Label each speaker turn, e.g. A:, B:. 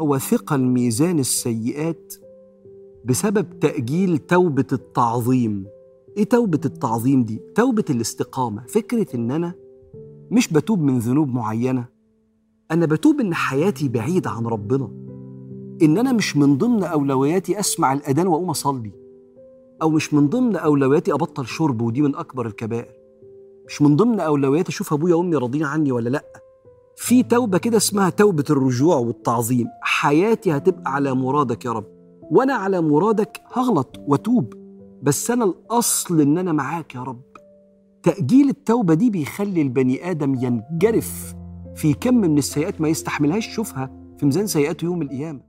A: هو ثقل ميزان السيئات بسبب تأجيل توبة التعظيم. إيه توبة التعظيم دي؟ توبة الاستقامة. فكرة إن أنا مش بتوب من ذنوب معينة. أنا بتوب إن حياتي بعيدة عن ربنا. إن أنا مش من ضمن أولوياتي أسمع الأذان وأقوم أصلي. أو مش من ضمن أولوياتي أبطل شرب ودي من أكبر الكبائر. مش من ضمن أولوياتي أشوف أبويا وأمي راضيين عني ولا لأ. في توبة كده اسمها توبة الرجوع والتعظيم. حياتي هتبقى على مرادك يا رب. وأنا على مرادك هغلط وأتوب بس أنا الأصل إن أنا معاك يا رب. تأجيل التوبة دي بيخلي البني آدم ينجرف في كم من السيئات ما يستحملهاش. يشوفها في ميزان سيئاته يوم القيامة.